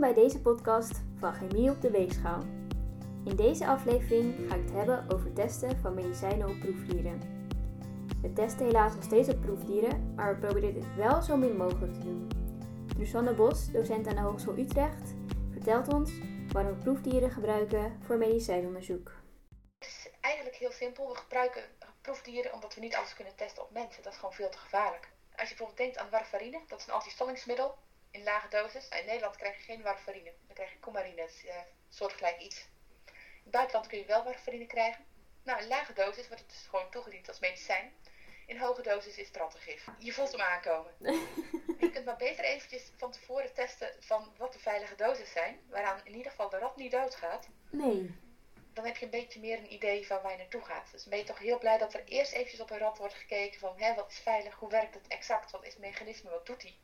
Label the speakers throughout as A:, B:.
A: bij deze podcast van Chemie op de Weegschaal. In deze aflevering ga ik het hebben over testen van medicijnen op proefdieren. We testen helaas nog steeds op proefdieren, maar we proberen dit wel zo min mogelijk te doen. Susanne Bos, docent aan de Hogeschool Utrecht, vertelt ons waarom we proefdieren gebruiken voor medicijnonderzoek.
B: Het is eigenlijk heel simpel. We gebruiken proefdieren omdat we niet alles kunnen testen op mensen. Dat is gewoon veel te gevaarlijk. Als je bijvoorbeeld denkt aan warfarine, dat is een antistollingsmiddel in lage dosis. In Nederland krijg je geen warfarine, dan krijg je coumarine, uh, soortgelijk iets. In het buitenland kun je wel warfarine krijgen. Nou, in lage dosis wordt het dus gewoon toegediend als medicijn. In hoge dosis is het rattengif. Je voelt hem aankomen. je kunt maar beter eventjes van tevoren testen van wat de veilige doses zijn, waaraan in ieder geval de rat niet doodgaat.
A: Nee.
B: Dan heb je een beetje meer een idee van waar je naartoe gaat. Dus ben je toch heel blij dat er eerst eventjes op een rat wordt gekeken van hè, wat is veilig, hoe werkt het exact, wat is het mechanisme, wat doet hij.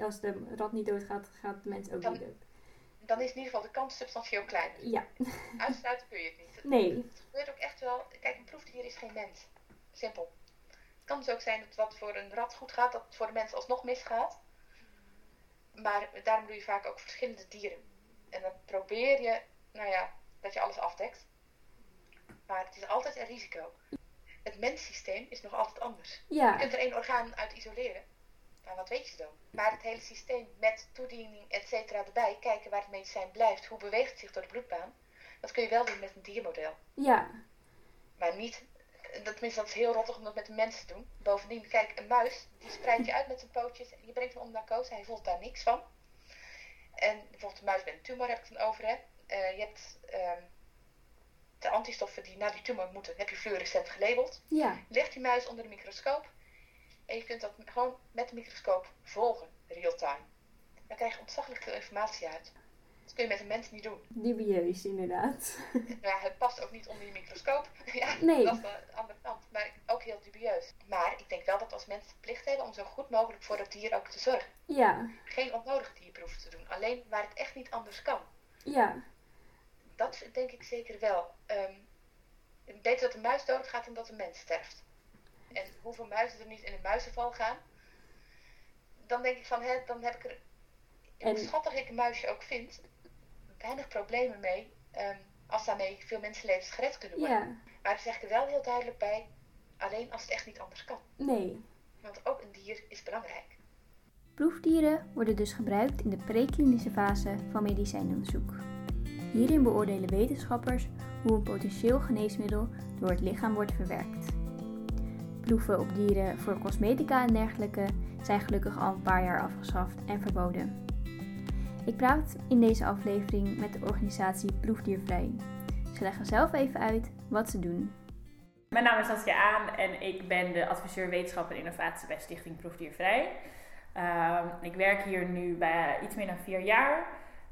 A: Als de rat niet doodgaat, gaat de mens ook
B: Dan-
A: niet dood.
B: Dan is in ieder geval de kans substantieel kleiner.
A: Ja.
B: Uitsluiten kun je het niet.
A: Nee.
B: Het gebeurt ook echt wel. Kijk, een proefdier is geen mens. Simpel. Het kan dus ook zijn dat wat voor een rat goed gaat, dat het voor de mens alsnog misgaat. Maar daarom doe je vaak ook verschillende dieren. En dan probeer je, nou ja, dat je alles afdekt. Maar het is altijd een risico. Het menssysteem is nog altijd anders. Je
A: Ja.
B: kunt er één orgaan uit isoleren. Nou, wat weet je dan? Maar het hele systeem met toediening, et cetera, erbij, kijken waar het medicijn blijft, hoe beweegt het zich door de bloedbaan, dat kun je wel doen met een diermodel.
A: Ja.
B: Maar niet, dat, tenminste dat is heel rottig om dat met de mensen te doen. Bovendien, kijk, een muis, die spreidt je uit met zijn pootjes, je brengt hem onder narcose, hij voelt daar niks van. En bijvoorbeeld een muis met een tumor heb ik het dan over, hè. Eh, je hebt ehm, de antistoffen die naar die tumor moeten, heb je fluorescent gelabeld.
A: Ja.
B: Leg die muis onder de microscoop en je kunt dat gewoon met de microscoop volgen, real-time. Dan krijg je ontzaglijk veel informatie uit. Dat kun je met een mens niet doen.
A: Dubieus, inderdaad.
B: Nou ja, het past ook niet onder je microscoop. ja,
A: Nee.
B: dat is de andere kant. Maar ook heel dubieus. Maar ik denk wel dat als mensen de plicht hebben om zo goed mogelijk voor het dier ook te zorgen.
A: Ja.
B: Geen onnodige dierproeven te doen. Alleen waar het echt niet anders kan.
A: Ja.
B: Dat denk ik zeker wel. Ehm, beter dat een muis doodgaat dan dat een mens sterft. En hoeveel muizen er niet in een muizenval gaan. Dan denk ik van, hè, dan heb ik er,
A: En-
B: hoe schattig ik een muisje ook vind, weinig problemen mee. ehm, als daarmee veel mensenlevens gered kunnen worden.
A: Ja.
B: Maar daar zeg ik er wel heel duidelijk bij, alleen als het echt niet anders kan.
A: Nee.
B: Want ook een dier is belangrijk.
A: Proefdieren worden dus gebruikt in de preklinische fase van medicijnonderzoek. Hierin beoordelen wetenschappers hoe een potentieel geneesmiddel door het lichaam wordt verwerkt. Proeven op dieren voor cosmetica en dergelijke zijn gelukkig al een paar jaar afgeschaft en verboden. Ik praat in deze aflevering met de organisatie Proefdiervrij. Ze leggen zelf even uit wat ze doen.
C: Mijn naam is Saskia Aan en ik ben de adviseur wetenschap en innovatie bij Stichting Proefdiervrij. Ehm, ik werk hier nu bij iets meer dan vier jaar.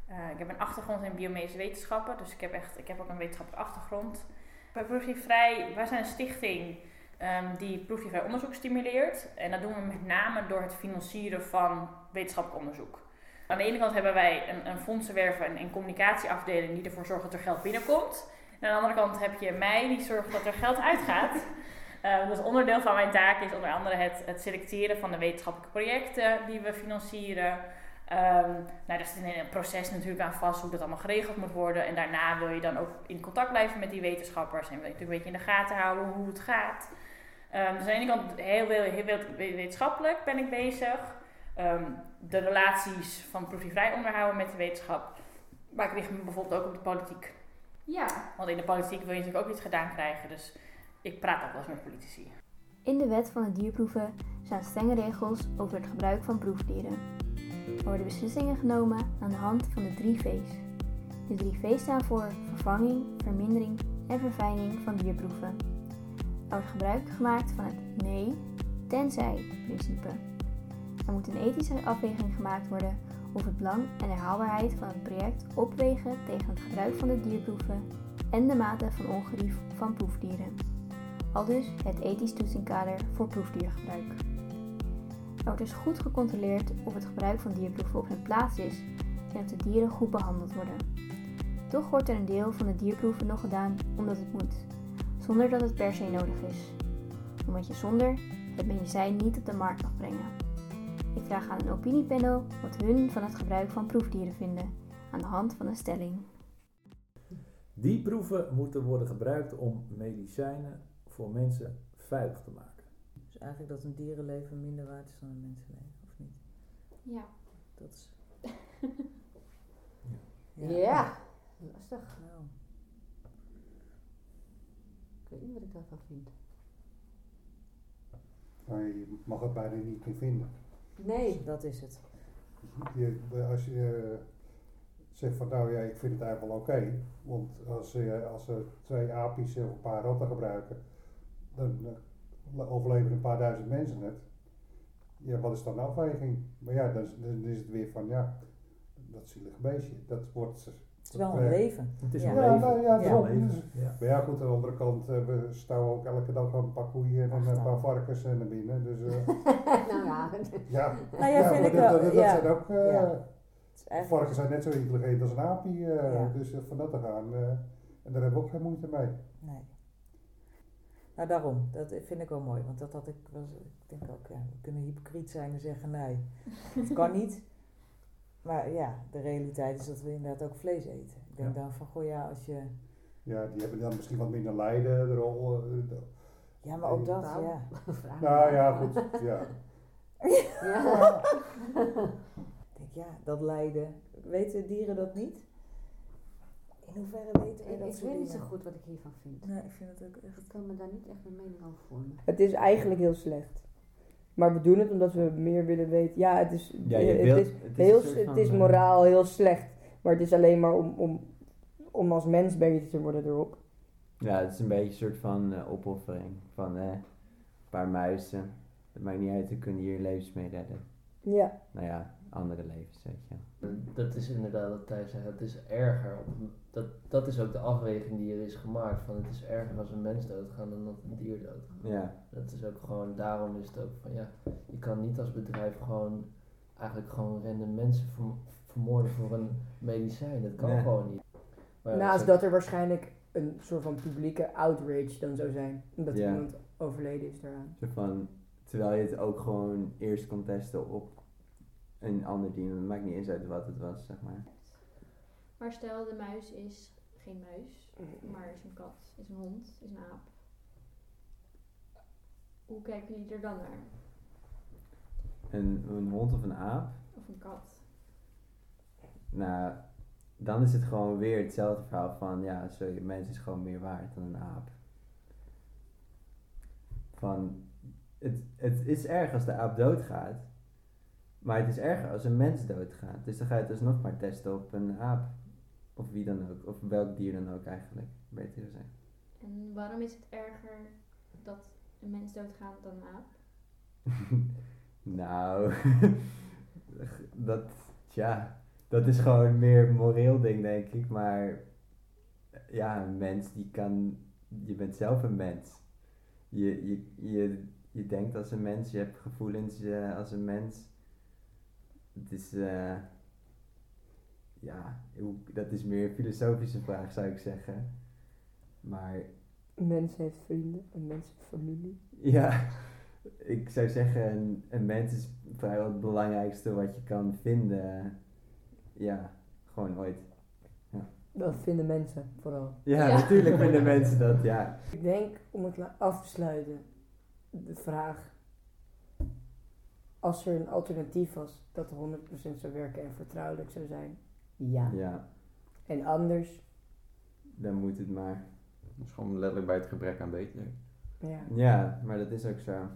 C: Eh, ik heb een achtergrond in biomedische wetenschappen, dus ik heb, echt, ik heb ook een wetenschappelijke achtergrond. Bij Proefdiervrij, wij zijn een stichting ehm, die proefdiervrij onderzoek stimuleert. En dat doen we met name door het financieren van wetenschappelijk onderzoek. Aan de ene kant hebben wij een, een fondsenwerven en een communicatieafdeling die ervoor zorgt dat er geld binnenkomt. En aan de andere kant heb je mij die zorgt dat er geld uitgaat. Dus onderdeel van mijn taak is onder andere het, het selecteren van de wetenschappelijke projecten die we financieren. Ehm nou, daar zit een hele proces natuurlijk aan vast hoe dat allemaal geregeld moet worden. En daarna wil je dan ook in contact blijven met die wetenschappers en wil je natuurlijk een beetje in de gaten houden hoe het gaat. Ehm, dus aan de ene kant heel, heel, heel wet- wetenschappelijk ben ik bezig. Ehm, de relaties van proefdiervrij onderhouden met de wetenschap. Maar ik richt me bijvoorbeeld ook op de politiek.
A: Ja.
C: Want in de politiek wil je natuurlijk ook iets gedaan krijgen. Dus ik praat ook wel eens met politici.
A: In de wet van de dierproeven staan strenge regels over het gebruik van proefdieren. Er worden beslissingen genomen aan de hand van de drie V's. De drie V's staan voor vervanging, vermindering en verfijning van dierproeven. Wordt gebruik gemaakt van het nee, tenzij principe. Er moet een ethische afweging gemaakt worden of het belang en de haalbaarheid van het project opwegen tegen het gebruik van de dierproeven en de mate van ongerief van proefdieren. Aldus het ethisch toetsingkader voor proefdiergebruik. Er wordt dus goed gecontroleerd of het gebruik van dierproeven op zijn plaats is en of de dieren goed behandeld worden. Toch wordt er een deel van de dierproeven nog gedaan omdat het moet, zonder dat het per se nodig is. Omdat je zonder het medicijn niet op de markt mag brengen. Ik vraag aan een opiniepanel wat hun van het gebruik van proefdieren vinden, aan de hand van een stelling.
D: Die proeven moeten worden gebruikt om medicijnen voor mensen veilig te maken.
E: Dus eigenlijk dat een dierenleven minder waard is dan een mensenleven, of niet?
A: Ja.
E: Dat is...
F: Ja, lastig.
E: Nou,
F: weet niet wat ik daarvan vind.
G: Maar je mag het bijna niet meer vinden.
F: Nee.
E: dat is het.
G: Je, als je eh, zegt van nou ja, ik vind het eigenlijk wel oké. want als, eh, als ze twee apies of een paar ratten gebruiken, dan eh, overleven een paar duizend mensen het. Ja, wat is dan de afweging? Maar ja, dan, is- dan is het weer van ja, dat zielige beestje. Dat wordt.
E: Het is wel een leven.
D: Het is
E: Ja.
D: een
G: Ja,
D: leven.
G: nou ja,
E: ja.
D: een leven. Ja.
G: Maar ja, goed, aan de andere kant, eh, we stouwen ook elke dag een paar koeien en
E: Ach,
G: een
E: nou.
G: paar varkens eh, naar binnen. Dus eh,
F: nou ja,
G: ja,
E: Nou ja, vind ik
G: dat,
E: wel,
G: dat, dat
E: ja.
G: zijn ook. eh. Varkens zijn net zo intelligent als een aapje, eh,
E: Ja.
G: dus van dat te gaan. eh, en daar hebben we ook geen moeite mee.
E: Nee. Nou, daarom. Dat vind ik wel mooi. Want dat had ik... Was, ik denk ook, ja, we kunnen hypocriet zijn en zeggen nee. Het kan niet. Maar ja, de realiteit is dat we inderdaad ook vlees eten. Ik denk
D: Ja.
E: dan van, goh ja, als je...
G: Ja, die hebben dan misschien wat minder lijden. De rol, eh, de-
E: Ja, maar ook dat,
F: Nou.
E: ja.
F: vraag
G: nou ja, goed. Ja.
F: Ja.
E: Ik denk, ja, dat lijden. Weten dieren dat niet? In hoeverre weten we
F: Ik,
E: dat
F: ik weet niet zo goed wat ik hiervan vind.
E: Nee, ik vind het ook echt...
F: Ik kan me daar niet echt een mening over vormen.
H: Het is eigenlijk heel slecht. Maar we doen het omdat we meer willen weten. Ja, het is,
I: Ja,
H: het
I: wilt-
H: is,
I: het is
H: heel, het is
I: eh,
H: moraal heel slecht. Maar het is alleen maar om, om, om als mens beter te worden erop.
I: Ja, het is een beetje een soort van eh, opoffering. Van eh, een paar muizen. Het maakt niet uit, we kunnen hier levens mee redden.
H: Ja.
I: Nou ja, andere levens, weet je.
J: Dat is inderdaad wat Thijs zei, het is erger. Op- Dat, dat is ook de afweging die er is gemaakt. Van het is erger als een mens doodgaat dan dat een dier doodgaat.
I: Ja,
J: Dat is ook gewoon, daarom is het ook van ja, je kan niet als bedrijf gewoon eigenlijk gewoon random mensen verm- vermoorden voor een medicijn. Dat kan
I: Nee.
J: gewoon niet. Maar
H: Naast dat er waarschijnlijk een soort van publieke outrage dan zou zijn. Omdat
I: Ja.
H: iemand overleden is daaraan.
I: zo van, terwijl je het ook gewoon eerst kon testen op een ander dier. Het maakt niet eens uit wat het was, zeg maar.
A: Maar stel de muis is geen muis, maar is een kat, is een hond, is een aap. Hoe kijken jullie er dan naar?
I: Een, een hond of een aap,
A: Of een kat?
I: nou, dan is het gewoon weer hetzelfde verhaal van, ja, sorry, een mens is gewoon meer waard dan een aap. Van, het, het is erg als de aap doodgaat, maar het is erger als een mens doodgaat. Dus dan ga je het dus nog maar testen op een aap. Of wie dan ook, of welk dier dan ook eigenlijk, beter gezegd.
A: En waarom is het erger dat een mens doodgaat dan een aap?
I: nou, dat, tja, dat is gewoon meer een moreel ding, denk ik. Maar ja, een mens die kan, je bent zelf een mens. Je, je, je, je denkt als een mens, je hebt gevoelens eh, als een mens. Het is, eh, ja, hoe, dat is meer een filosofische vraag, zou ik zeggen. Maar
H: Een mens heeft vrienden, een mens heeft familie.
I: ja, ik zou zeggen, een, een mens is vrijwel het belangrijkste wat je kan vinden. Ja, gewoon ooit.
H: Dat vinden mensen vooral.
I: Ja,
A: Ja.
I: natuurlijk vinden mensen dat, ja.
H: Ik denk, om het af te sluiten, de vraag... Als er een alternatief was dat 100% zou werken en vertrouwelijk zou zijn. Ja.
I: Ja,
H: En anders,
I: dan moet het maar.
K: Dat is gewoon letterlijk bij het gebrek aan beter.
H: ja.
I: Ja, maar dat is ook zo.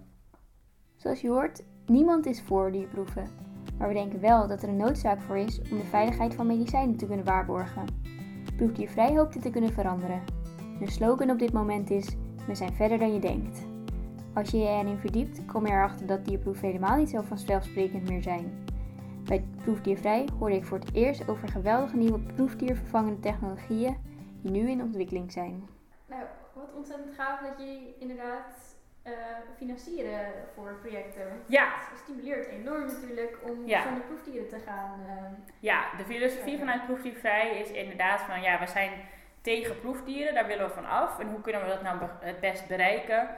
A: Zoals je hoort, niemand is voor dierproeven. Maar we denken wel dat er een noodzaak voor is om de veiligheid van medicijnen te kunnen waarborgen. Proefdiervrij hoopt dit te kunnen veranderen. De slogan op dit moment is: We zijn verder dan je denkt. Als je je erin verdiept, kom je erachter dat dierproeven helemaal niet zo vanzelfsprekend meer zijn. Bij Proefdiervrij hoorde ik voor het eerst over geweldige nieuwe proefdiervervangende technologieën die nu in ontwikkeling zijn. Nou, wat ontzettend gaaf dat jullie inderdaad eh, financieren voor projecten.
C: Ja.
A: Het stimuleert enorm natuurlijk om
C: Ja.
A: zonder proefdieren te gaan. eh,
C: Ja, de filosofie vanuit proefdiervrij is inderdaad van ja, we zijn tegen proefdieren, daar willen we van af. En hoe kunnen we dat nou het best bereiken?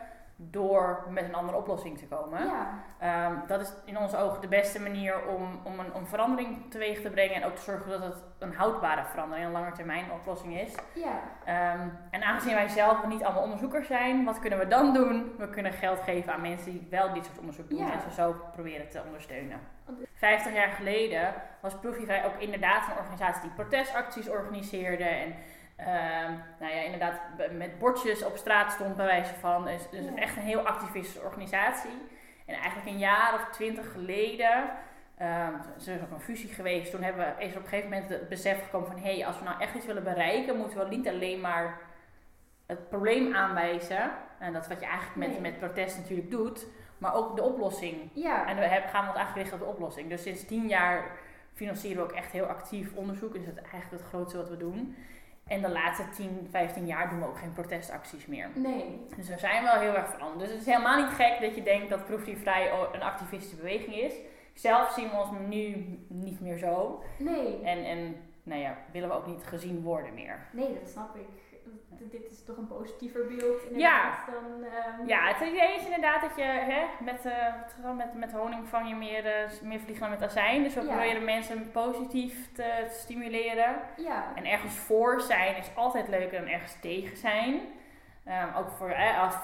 C: Door met een andere oplossing te komen.
A: Ja.
C: Ehm, dat is in onze ogen de beste manier om, om een om verandering teweeg te brengen en ook te zorgen dat het een houdbare verandering, een langetermijn oplossing is.
A: Ja.
C: Ehm, en aangezien wij zelf niet allemaal onderzoekers zijn, wat kunnen we dan doen? We kunnen geld geven aan mensen die wel dit soort onderzoek doen
A: Ja.
C: en ze zo proberen te ondersteunen. 50 jaar geleden was Proefvrij ook inderdaad een organisatie die protestacties organiseerde en ehm, nou ja, inderdaad met bordjes op straat stond bij wijze van. Dus, dus
A: Ja.
C: echt een heel activistische organisatie. En eigenlijk een jaar of twintig geleden, ehm er is ook een fusie geweest, toen hebben we, is er op een gegeven moment het besef gekomen van hé, hey, als we nou echt iets willen bereiken, moeten we niet alleen maar het probleem aanwijzen. En dat is wat je eigenlijk met,
A: Nee.
C: met protest natuurlijk doet, maar ook de oplossing.
A: Ja.
C: En we hebben, gaan we ons eigenlijk richten op de oplossing. Dus sinds tien jaar financieren we ook echt heel actief onderzoek. Dus dat is eigenlijk het grootste wat we doen. En de laatste 10, 15 jaar doen we ook geen protestacties meer.
A: Nee.
C: Dus we zijn wel heel erg veranderd. Dus het is helemaal niet gek dat je denkt dat proefdiervrij een activistische beweging is. Zelf zien we ons nu niet meer zo.
A: Nee.
C: En, en nou ja, willen we ook niet gezien worden meer.
A: Nee, dat snap ik. Dit is toch een positiever beeld inderdaad dan... ehm,
C: Ja, het idee is inderdaad dat je hè, met, het met, met honing vang je meer, eh, meer vliegen dan met azijn. Dus we
A: Ja.
C: proberen mensen positief te stimuleren.
A: Ja.
C: En ergens voor zijn is altijd leuker dan ergens tegen zijn. Ehm, ook voor, eh, als,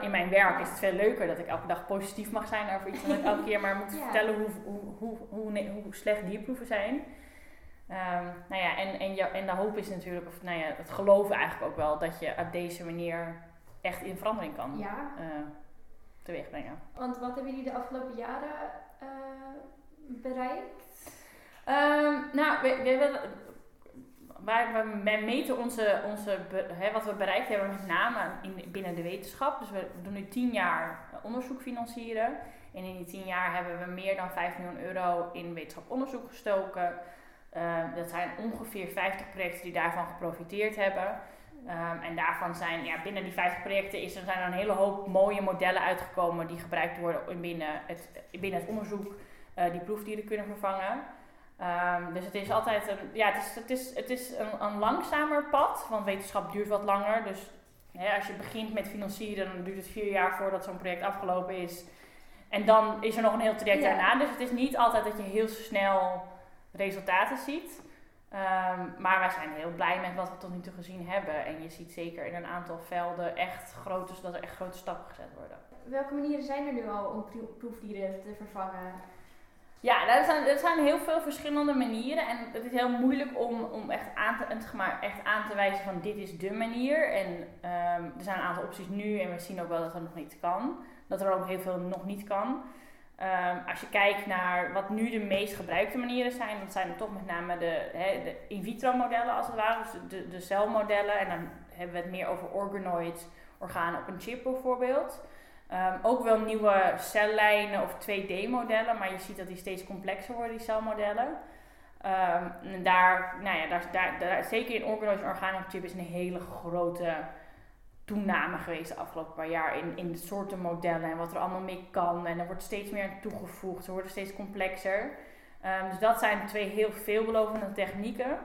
C: in, mijn werk is het veel leuker dat ik elke dag positief mag zijn over iets. Dan dat ik elke keer maar moet
A: Ja.
C: vertellen hoe, hoe, hoe, hoe, hoe slecht dierproeven zijn. Ehm, nou ja, en, en, jou- en de hoop is natuurlijk, of nou ja, het geloven eigenlijk ook wel, dat je op deze manier echt in verandering kan
A: Ja.
C: eh, teweeg brengen.
A: Want wat hebben jullie de afgelopen jaren eh, bereikt?
C: Ehm, nou, we, we hebben, waar we, wij meten onze, onze hè, wat we bereikt hebben met name in, binnen de wetenschap. Dus we doen nu tien jaar onderzoek financieren. En in die tien jaar hebben we meer dan 5 miljoen euro in wetenschap onderzoek gestoken. Ehm, dat zijn ongeveer 50 projecten die daarvan geprofiteerd hebben. Ehm, en daarvan zijn, ja, binnen die 50 projecten is, er zijn er een hele hoop mooie modellen uitgekomen die gebruikt worden in binnen het, binnen het onderzoek eh, die proefdieren kunnen vervangen. Ehm, dus het is altijd een, ja, het is, het is, het is een, een langzamer pad, want wetenschap duurt wat langer. Dus hè, als je begint met financieren, dan duurt het vier jaar voordat zo'n project afgelopen is. En dan is er nog een heel traject
A: Ja.
C: daarna. Dus het is niet altijd dat je heel snel resultaten ziet. Ehm, maar wij zijn heel blij met wat we tot nu toe gezien hebben. En je ziet zeker in een aantal velden echt grote, dat er echt grote stappen gezet worden.
A: Welke manieren zijn er nu al om pro- proefdieren te vervangen?
C: Ja, er zijn, er zijn heel veel verschillende manieren. En het is heel moeilijk om, om echt, aan te, zeg maar, echt aan te wijzen van dit is de manier. En ehm, er zijn een aantal opties nu en we zien ook wel dat dat nog niet kan. Dat er ook heel veel nog niet kan. Ehm, als je kijkt naar wat nu de meest gebruikte manieren zijn, dat zijn toch met name de, hè, de in vitro modellen als het ware, dus de, de celmodellen. En dan hebben we het meer over organoids, organen op een chip bijvoorbeeld. Ehm, ook wel nieuwe cellijnen of 2D-modellen, maar je ziet dat die steeds complexer worden, die celmodellen. Ehm, en daar, nou ja, daar, daar, daar, zeker in organoids en organen op chip is een hele grote toename geweest de afgelopen paar jaar in, in de soorten modellen en wat er allemaal mee kan. En er wordt steeds meer aan toegevoegd, ze worden steeds complexer. Ehm, dus dat zijn twee heel veelbelovende technieken.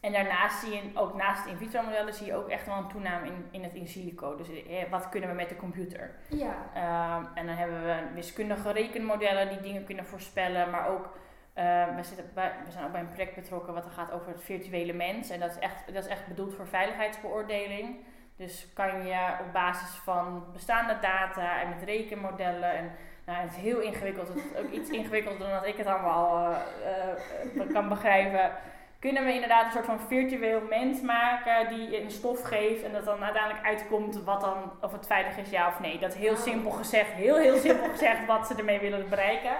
C: En daarnaast zie je ook naast de in vitro modellen zie je ook echt wel een toename in, in het in silico. Dus eh, wat kunnen we met de computer?
A: Ja.
C: Ehm, en dan hebben we wiskundige rekenmodellen die dingen kunnen voorspellen, maar ook ehm, we, zitten bij, we zijn ook bij een project betrokken wat er gaat over het virtuele mens. En dat is echt, dat is echt bedoeld voor veiligheidsbeoordeling. Dus kan je op basis van bestaande data en met rekenmodellen en nou, het is heel ingewikkeld. Het is ook iets ingewikkelder dan dat ik het allemaal eh, kan begrijpen. Kunnen we inderdaad een soort van virtueel mens maken die je een stof geeft en dat dan uiteindelijk uitkomt wat dan, of het veilig is ja of nee. Dat is heel simpel gezegd, heel heel simpel gezegd wat ze ermee willen bereiken.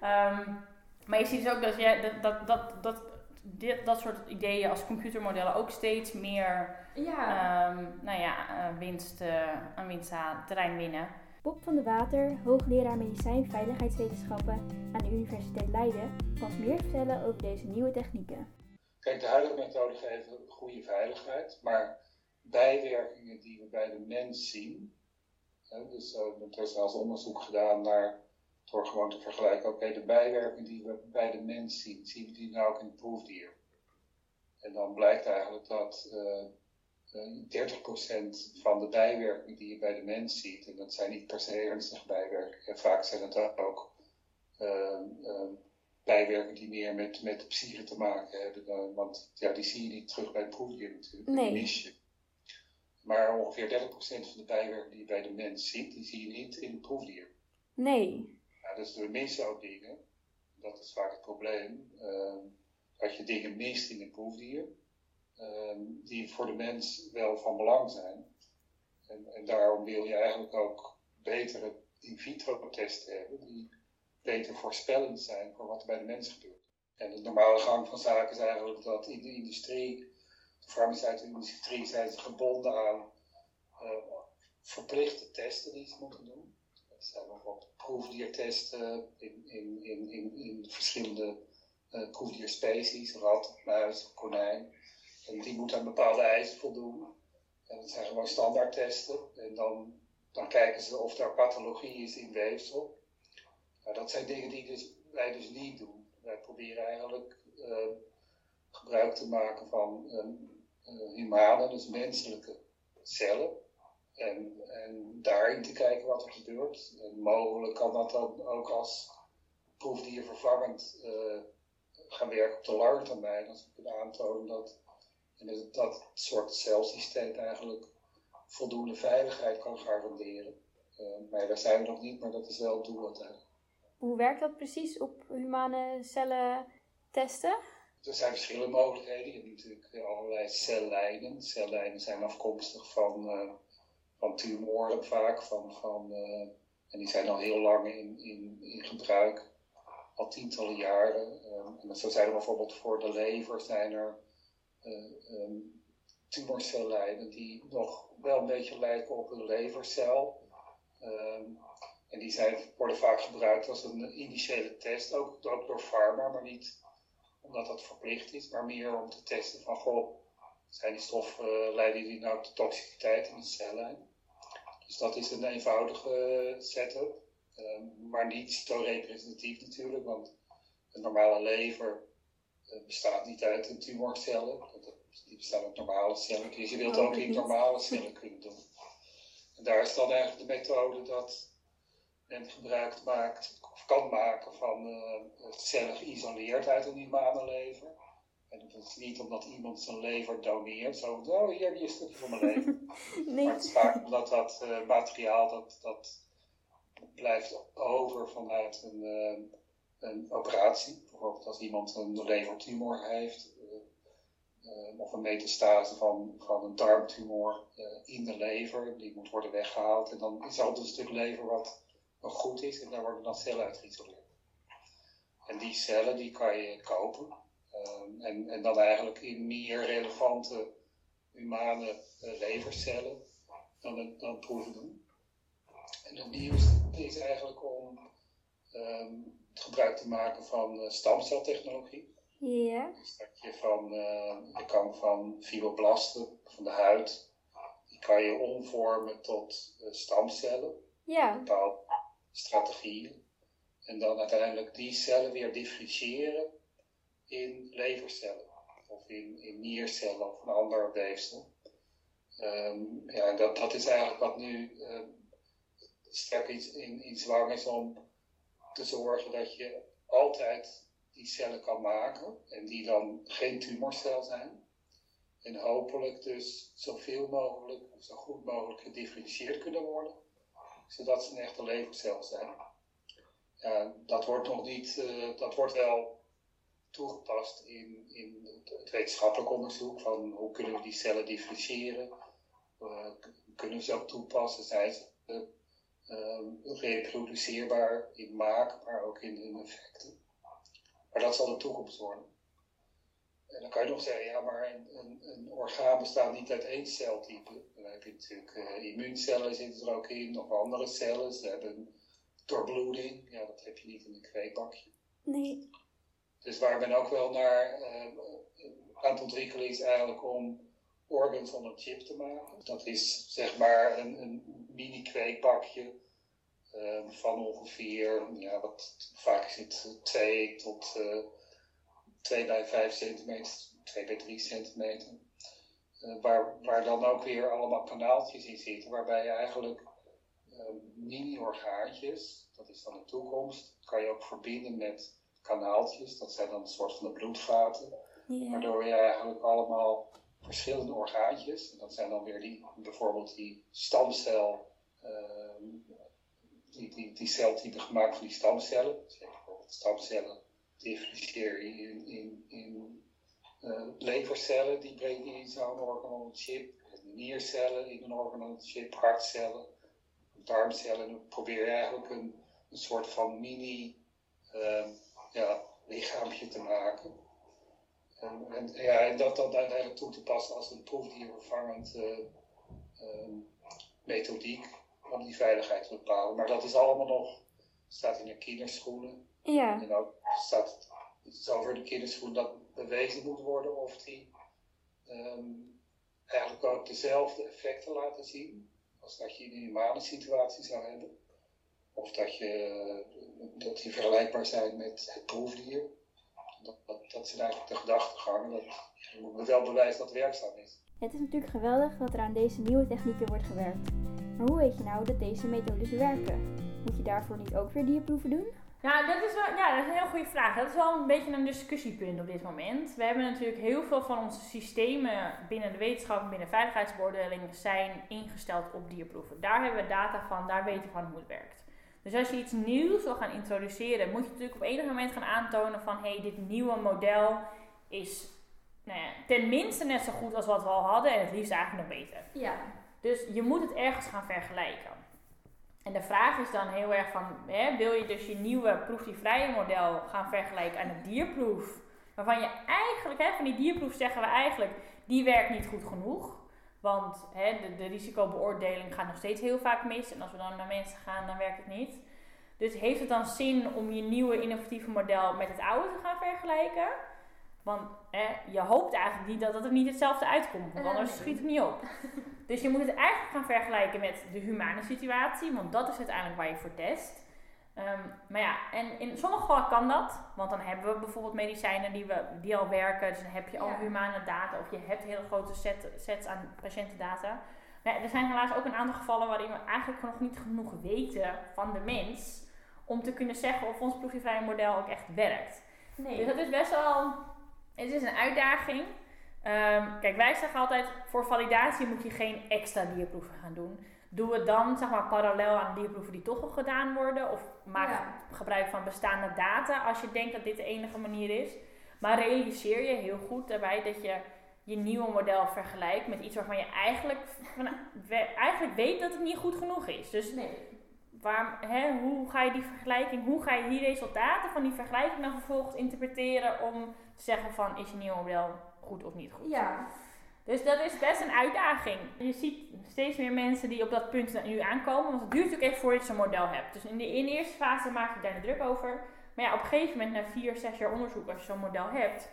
C: Ehm, maar je ziet dus ook dat, je, dat, dat, dat, dit, dat soort ideeën als computermodellen ook steeds meer
A: Ja.
C: ehm, nou ja, eh, winst, eh, aan winst aan terrein winnen.
A: Bob van der Water, hoogleraar medicijn veiligheidswetenschappen aan de Universiteit Leiden, kan ons meer vertellen over deze nieuwe technieken.
L: Kijk, de huidige methoden geven goede veiligheid, maar bijwerkingen die we bij de mens zien, hè, dus uh, er is eens onderzoek gedaan naar, door gewoon te vergelijken, oké, de bijwerkingen die we bij de mens zien, zien we die nou ook in het proefdier? En dan blijkt eigenlijk dat uh, eh, 30% van de bijwerkingen die je bij de mens ziet, en dat zijn niet per se ernstige bijwerkingen, vaak zijn het ook uh, uh, bijwerkingen die meer met, met de psyche te maken hebben, dan, want ja, die zie je niet terug bij het proefdier natuurlijk,
A: Nee.
L: mis je. Maar ongeveer 30% van de bijwerkingen die je bij de mens ziet, die zie je niet in het proefdier.
A: Nee.
L: Dus we ook dingen. Dat is vaak het probleem. ehm, dat je dingen mist in een proefdier. ehm, die voor de mens wel van belang zijn. En, en daarom wil je eigenlijk ook betere in vitro testen hebben. Die beter voorspellend zijn voor wat er bij de mens gebeurt. En de normale gang van zaken is eigenlijk dat in de industrie, de farmaceutische industrie, zijn ze gebonden aan eh, verplichte testen die ze moeten doen. Dat zijn bijvoorbeeld proefdiertesten in, in, in, in, in verschillende eh proefdierspecies, rat, muis, konijn. En die moeten aan bepaalde eisen voldoen. En dat zijn gewoon standaardtesten. En dan, dan kijken ze of er pathologie is in weefsel. Nou, dat zijn dingen die dus, wij dus niet doen. Wij proberen eigenlijk eh, gebruik te maken van eh, eh, humane, dus menselijke cellen. En, en daarin te kijken wat er gebeurt. En mogelijk kan dat dan ook als proefdier vervangend eh, gaan werken op de lange termijn. Als we kunnen aantonen dat dat soort celsysteem eigenlijk voldoende veiligheid kan garanderen. Eh, maar daar zijn we nog niet, maar dat is wel het doel uiteindelijk.
A: Hoe werkt dat precies op humane cellen testen?
L: Er zijn verschillende mogelijkheden. Je hebt natuurlijk allerlei cellijnen. Cellijnen zijn afkomstig van, eh, van tumoren vaak. Van, van, eh, en die zijn al heel lang in, in, in gebruik. Al tientallen jaren. Eh, en zo zijn er bijvoorbeeld voor de lever zijn er ehm, tumorcellijnen die nog wel een beetje lijken op een levercel. Ehm, en die zijn, worden vaak gebruikt als een initiële test, ook, door pharma, maar niet omdat dat verplicht is, maar meer om te testen van, goh, zijn die stoffen, eh, leiden die nou tot toxiciteit in de cellijn? Dus dat is een eenvoudige setup, ehm, maar niet zo representatief natuurlijk, want een normale lever eh, bestaat niet uit een tumorcellen, die bestaan uit normale cellen, dus je wilt
A: Oh,
L: ook in
A: niet.
L: normale cellen kunnen doen. En daar is dan eigenlijk de methode dat men gebruik maakt, of kan maken van eh, cellen geïsoleerd uit een humane lever. En dat is niet omdat iemand zijn lever doneert, zo, oh hier heb je een stukje van mijn lever.
A: Nee.
L: Maar het is vaak omdat dat eh, materiaal dat, dat blijft over vanuit een, eh, een operatie. Bijvoorbeeld als iemand een levertumor heeft, eh, of een metastase van, van een darmtumor in de lever, die moet worden weggehaald. En dan is er altijd een stuk lever wat nog goed is en daar worden dan cellen uit geïsoleerd. En die cellen die kan je kopen. En, en dan eigenlijk in meer relevante humane eh, levercellen dan, een- dan proeven doen. En het nieuwste is eigenlijk om het gebruik te maken van eh, stamceltechnologie.
A: Ja.
L: Dus dat je van, eh, je kan van fibroblasten, van de huid, die kan je omvormen tot stamcellen
A: Ja.
L: bepaalde strategieën. En dan uiteindelijk die cellen weer differentiëren in levercellen of in, in niercellen of een ander weefsel. Ehm, ja, en dat, dat is eigenlijk wat nu sterk iets in, in zwang is om te zorgen dat je altijd die cellen kan maken en die dan geen tumorcel zijn. En hopelijk dus zoveel mogelijk, zo goed mogelijk gedifferentieerd kunnen worden zodat ze een echte levercel zijn. Dat wordt nog niet, eh, dat wordt wel toegepast in, in het wetenschappelijk onderzoek van hoe kunnen we die cellen differentiëren, Eh, kunnen we ze ook toepassen, zijn ze eh, eh, reproduceerbaar in maak, maar ook in hun effecten. Maar dat zal de toekomst worden. En dan kan je nog zeggen, ja, maar een, een, een orgaan bestaat niet uit één celtype. Dan heb je natuurlijk eh, immuuncellen zitten er ook in, of andere cellen. Ze hebben doorbloeding. Ja, dat heb je niet in een kweekbakje.
A: Nee.
L: Dus waar men ook wel naar eh, aan het ontwikkelen is eigenlijk om organs on een chip te maken. Dat is zeg maar een, een mini kweekbakje eh, van ongeveer, ja, wat vaak is het 2 tot eh 2 bij 5 centimeter, 2 bij 3 centimeter. eh, waar, waar dan ook weer allemaal kanaaltjes in zitten, waarbij je eigenlijk eh, mini-orgaantjes, dat is dan de toekomst, kan je ook verbinden met kanaaltjes, dat zijn dan een soort van de bloedvaten, waardoor je eigenlijk allemaal verschillende orgaantjes, en dat zijn dan weer die, bijvoorbeeld die stamcel, ehm, die, die, die celtype gemaakt van die stamcellen, dus bijvoorbeeld stamcellen differentieer je in, in, in eh, levercellen, die breng je in zo'n organ chip, niercellen in een organ chip, hartcellen, darmcellen. Dan probeer je eigenlijk een, een soort van mini uh, ja, lichaampje te maken. En, en, ja, en dat dan uiteindelijk toe te passen als een proefdiervervangend uh, uh, methodiek om die veiligheid te bepalen. Maar dat is allemaal nog, staat in de kinderschoenen.
A: Ja.
L: En ook staat het over de kinderschoen dat bewezen moet worden of die um, eigenlijk ook dezelfde effecten laten zien als dat je in een humane situatie zou hebben. Of dat, je, dat die vergelijkbaar zijn met het proefdier. Dat, dat, dat zijn eigenlijk de gedachtegangen. Dat je moet wel bewijzen dat het werkzaam is.
A: Het is natuurlijk geweldig dat er aan deze nieuwe technieken wordt gewerkt. Maar hoe weet je nou dat deze methodes werken? Moet je daarvoor niet ook weer dierproeven doen?
C: Ja dat, is wel, ja, dat is een heel goede vraag. Dat is wel een beetje een discussiepunt op dit moment. We hebben natuurlijk heel veel van onze systemen binnen de wetenschap en binnen veiligheidsbeoordeling zijn ingesteld op dierproeven. Daar hebben we data van, daar weten we van hoe het werkt. Dus als je iets nieuws wil gaan introduceren, moet je natuurlijk op enig moment gaan aantonen van hé, hey, dit nieuwe model is nou ja, tenminste net zo goed als wat we al hadden en het liefst eigenlijk nog beter.
A: Ja.
C: Dus je moet het ergens gaan vergelijken. En de vraag is dan heel erg van, hè, wil je dus je nieuwe proefdiervrije model gaan vergelijken aan een dierproef? Waarvan je eigenlijk, hè, van die dierproef zeggen we eigenlijk, die werkt niet goed genoeg. Want hè, de, de risicobeoordeling gaat nog steeds heel vaak mis. En als we dan naar mensen gaan, dan werkt het niet. Dus heeft het dan zin om je nieuwe innovatieve model met het oude te gaan vergelijken? Want hè, je hoopt eigenlijk niet dat het er niet hetzelfde uitkomt, want anders schiet het niet op. Dus je moet het eigenlijk gaan vergelijken met de humane situatie, want dat is uiteindelijk waar je voor test. Um, maar ja, en in sommige gevallen kan dat, want dan hebben we bijvoorbeeld medicijnen die, we, die al werken, dus dan heb je al
A: Ja.
C: humane data of je hebt hele grote set, sets aan patiëntendata. Maar ja, er zijn helaas ook een aantal gevallen waarin we eigenlijk nog niet genoeg weten van de mens om te kunnen zeggen of ons proefvrije model ook echt werkt.
A: Nee.
C: Dus dat is best wel, het is een uitdaging. Ehm, kijk, wij zeggen altijd, voor validatie moet je geen extra dierproeven gaan doen. Doe het dan, zeg maar, parallel aan dierproeven die toch al gedaan worden. Of maak
A: Ja.
C: gebruik van bestaande data als je denkt dat dit de enige manier is. Maar realiseer je heel goed daarbij dat je je nieuwe model vergelijkt met iets waarvan je eigenlijk, van, we- eigenlijk weet dat het niet goed genoeg is. Dus waar, hè, hoe ga je die vergelijking, hoe ga je die resultaten van die vergelijking dan vervolgens interpreteren om te zeggen van is je nieuwe model goed of niet goed?
A: Ja.
C: Dus dat is best een uitdaging. Je ziet steeds meer mensen die op dat punt nu aankomen, want het duurt natuurlijk even voordat je zo'n model hebt. Dus in de, in de eerste fase maak je daar de druk over. Maar ja, op een gegeven moment, na vier, zes jaar onderzoek, als je zo'n model hebt,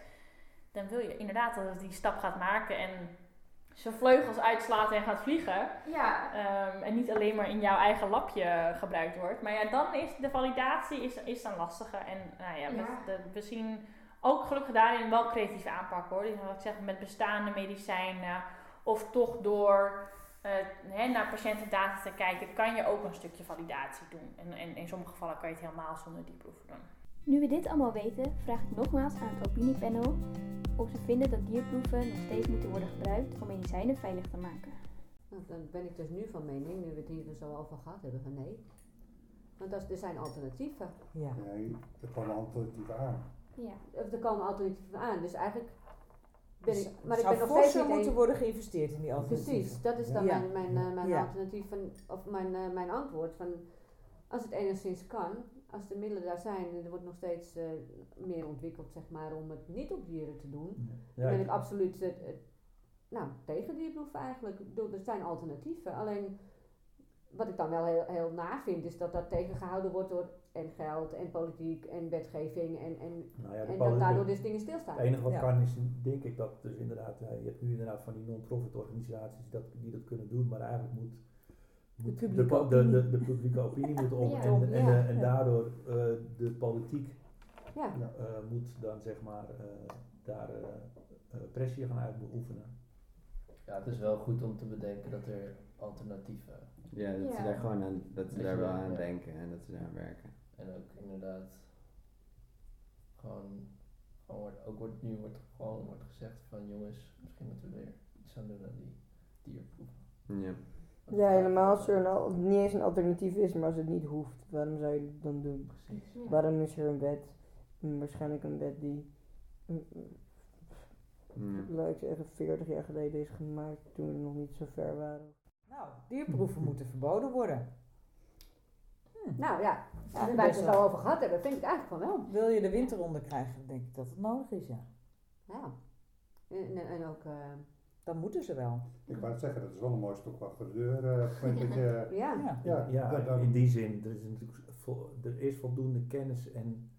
C: dan wil je inderdaad dat het die stap gaat maken en zijn vleugels uitslaat en gaat vliegen.
A: Ja.
C: Ehm, en niet alleen maar in jouw eigen lapje gebruikt wordt. Maar ja, dan is de validatie is, is dan lastiger. En nou ja, de, we zien ook gelukkig daarin wel creatieve aanpak hoor. Dus wat ik zeg, met bestaande medicijnen of toch door eh, hè, naar patiëntendata te kijken, kan je ook een stukje validatie doen. En, en in sommige gevallen kan je het helemaal zonder die proeven doen.
A: Nu we dit allemaal weten, vraag ik nogmaals aan het opiniepanel of ze vinden dat dierproeven nog steeds moeten worden gebruikt om medicijnen veilig te maken.
F: Nou, dan ben ik dus nu van mening, nu we het hier dus al over gehad hebben, van nee. Want er zijn alternatieven.
E: Ja.
G: Nee, er komen alternatieven aan.
A: Ja.
F: Of er komen alternatieven aan. Dus eigenlijk ben
E: Dus
F: ik. Maar ik
E: zou
F: ben nog steeds niet
E: moeten
F: een-
E: worden geïnvesteerd in die alternatieven.
F: Precies, dat is dan
E: Ja.
F: mijn, mijn, eh, mijn
E: Ja.
F: alternatief van, of mijn, eh, mijn antwoord. Van, als het enigszins kan, als de middelen daar zijn en er wordt nog steeds eh, meer ontwikkeld, zeg maar, om het niet op dieren te doen,
D: Ja,
F: dan ben
D: ik-
F: absoluut nou, tegen dierproeven eigenlijk. Er zijn alternatieven. Alleen wat ik dan wel heel, heel na vind, is dat dat tegengehouden wordt door en geld en politiek en wetgeving en, en,
D: Nou ja, de
F: en dat daardoor dus dingen stilstaan.
D: Het enige wat
E: Ja.
D: kan is, denk ik, dat dus inderdaad, eh, je hebt nu inderdaad van die non-profit organisaties dat, die dat kunnen doen, maar eigenlijk moet, moet de,
E: publieke
D: de,
E: opinie.
D: de, de publieke opinie moet om
A: Ja.
D: en, en,
F: Ja.
D: en daardoor eh, de politiek
F: Ja.
D: eh, moet dan zeg maar eh, daar pressie gaan uitoefenen.
J: Ja, het is wel goed om te bedenken dat er alternatieven
I: Ja, dat ze
A: Ja.
I: daar gewoon aan, dat ze daar wel aan denken en dat ze daar aan werken.
J: En ook inderdaad, gewoon, gewoon wordt, ook wordt, nu wordt gewoon wordt gezegd van jongens, misschien moeten we er iets aan doen aan die dierproeven.
I: Ja.
H: Ja, helemaal als er een al- niet eens een alternatief is, maar als het niet hoeft, waarom zou je het dan doen?
J: Precies.
A: Ja.
H: Waarom is er een wet? Mm, Waarschijnlijk een wet die, mm, mm,
I: Ja.
H: laat ik zeggen, 40 jaar geleden is gemaakt toen we nog niet zo ver waren.
E: Nou, dierproeven moeten verboden worden. Hm.
F: Nou ja,
E: Ja,
F: waar we het al
E: wel.
F: over gehad hebben, vind ik eigenlijk van wel.
E: Wil je de winter onder krijgen, denk ik dat het nodig is, ja.
F: Ja. En, en, en ook, eh,
E: Dan moeten ze wel.
G: Ik wou het zeggen, dat is wel een mooi stok achter de deur. eh, je,
F: ja.
E: Ja.
G: ja,
D: Ja,
G: dat-
D: in die zin, er is natuurlijk er is voldoende kennis en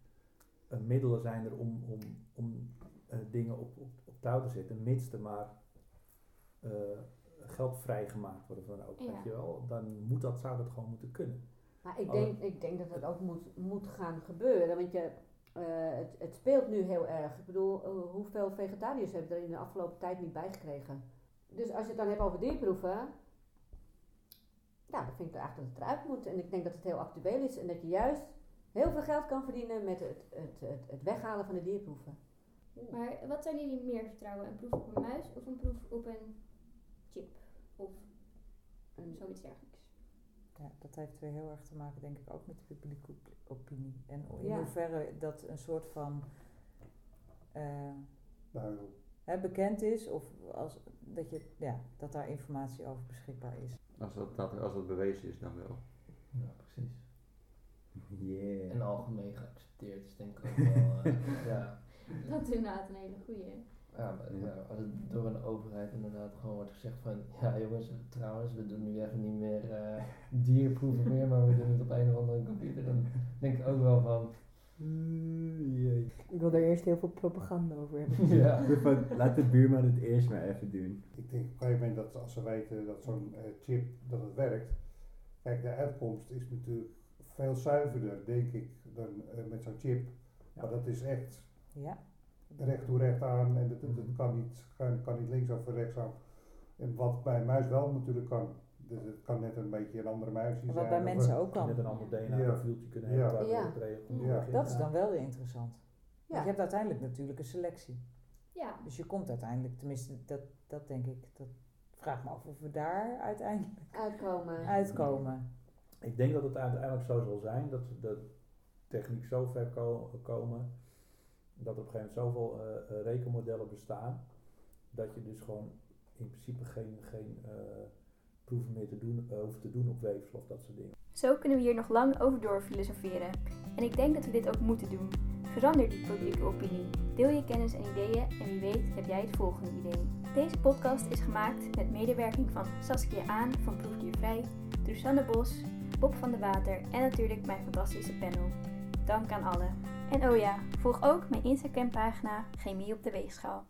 D: eh, middelen zijn er om, om, om eh, dingen op, op, op touw te zetten, mits er maar eh, geld vrijgemaakt worden van ook,
A: Ja.
D: weet je wel, dan moet dat, zou dat gewoon moeten kunnen.
F: Maar ik
D: Oh.
F: denk, ik denk dat dat ook moet, moet gaan gebeuren. Want je, eh, het, het speelt nu heel erg. Ik bedoel, eh, hoeveel vegetariërs hebben er in de afgelopen tijd niet bijgekregen? Dus als je het dan hebt over dierproeven, ja, dan vind ik eigenlijk dat het eruit moet. En ik denk dat het heel actueel is en dat je juist heel veel geld kan verdienen met het, het, het, het weghalen van de dierproeven.
A: Maar wat zouden jullie meer vertrouwen? Een proef op een muis of een proef op een chip? Of zoiets dergelijks?
E: Ja, dat heeft weer heel erg te maken, denk ik, ook met de publieke op- opinie. En in
F: Ja.
E: hoeverre dat een soort van eh,
G: nou,
E: hè, bekend is, of als, dat, je, ja, dat daar informatie over beschikbaar is.
K: Als dat, dat, als dat bewezen is, dan wel.
J: Ja, precies.
I: Yeah.
J: En algemeen geaccepteerd is denk ik ook wel, eh, ja.
A: Dat is inderdaad een hele goeie.
J: Ja, maar,
I: Ja.
J: ja, als het door een overheid inderdaad gewoon wordt gezegd van, ja jongens, trouwens, we doen nu even niet meer eh, dierproeven meer, maar we doen het op een of andere computer, dan denk ik ook wel van,
H: Ik wil daar eerst heel veel propaganda over hebben.
J: ja.
I: Van, Laat de buurman het eerst maar even doen.
G: ik denk op een gegeven moment dat als ze weten dat zo'n eh, chip dat het werkt, kijk, de uitkomst is natuurlijk veel zuiverder, denk ik, dan eh, met zo'n chip. Maar dat is echt
E: Ja,
G: recht toe recht aan en dat, dat, dat kan, niet, kan, kan niet links of rechtsaf. En wat bij een muis wel natuurlijk kan, dus het kan net een beetje een andere muis zijn.
E: wat bij mensen ook
D: Net
E: kan.
D: een ander
G: Ja.
D: DNA-profieltje kunnen
G: Ja.
D: hebben waar
F: Ja.
D: we.
A: Ja.
E: Dat is dan wel weer interessant. Want je hebt uiteindelijk natuurlijk een selectie.
A: Ja,
E: Dus je komt uiteindelijk, tenminste, dat, dat denk ik, dat vraag me af of we daar uiteindelijk
F: Uitkomen.
E: uitkomen.
D: Ik denk dat het uiteindelijk zo zal zijn dat de techniek zo ver ko- komen dat op een gegeven moment zoveel eh, eh, rekenmodellen bestaan dat je dus gewoon in principe geen, geen eh, proeven meer te doen, hoeft te doen op weefsel of dat soort dingen.
A: Zo kunnen we hier nog lang over door filosoferen. En ik denk dat we dit ook moeten doen. Verander die publieke opinie. Deel je kennis en ideeën en wie weet heb jij het volgende idee. Deze podcast is gemaakt met medewerking van Saskia Aan van Proefdiervrij, Drusanne Bos, Bob van de Water en natuurlijk mijn fantastische panel. Dank aan allen. En oh ja, volg ook mijn Instagram pagina Chemie op de Weegschaal.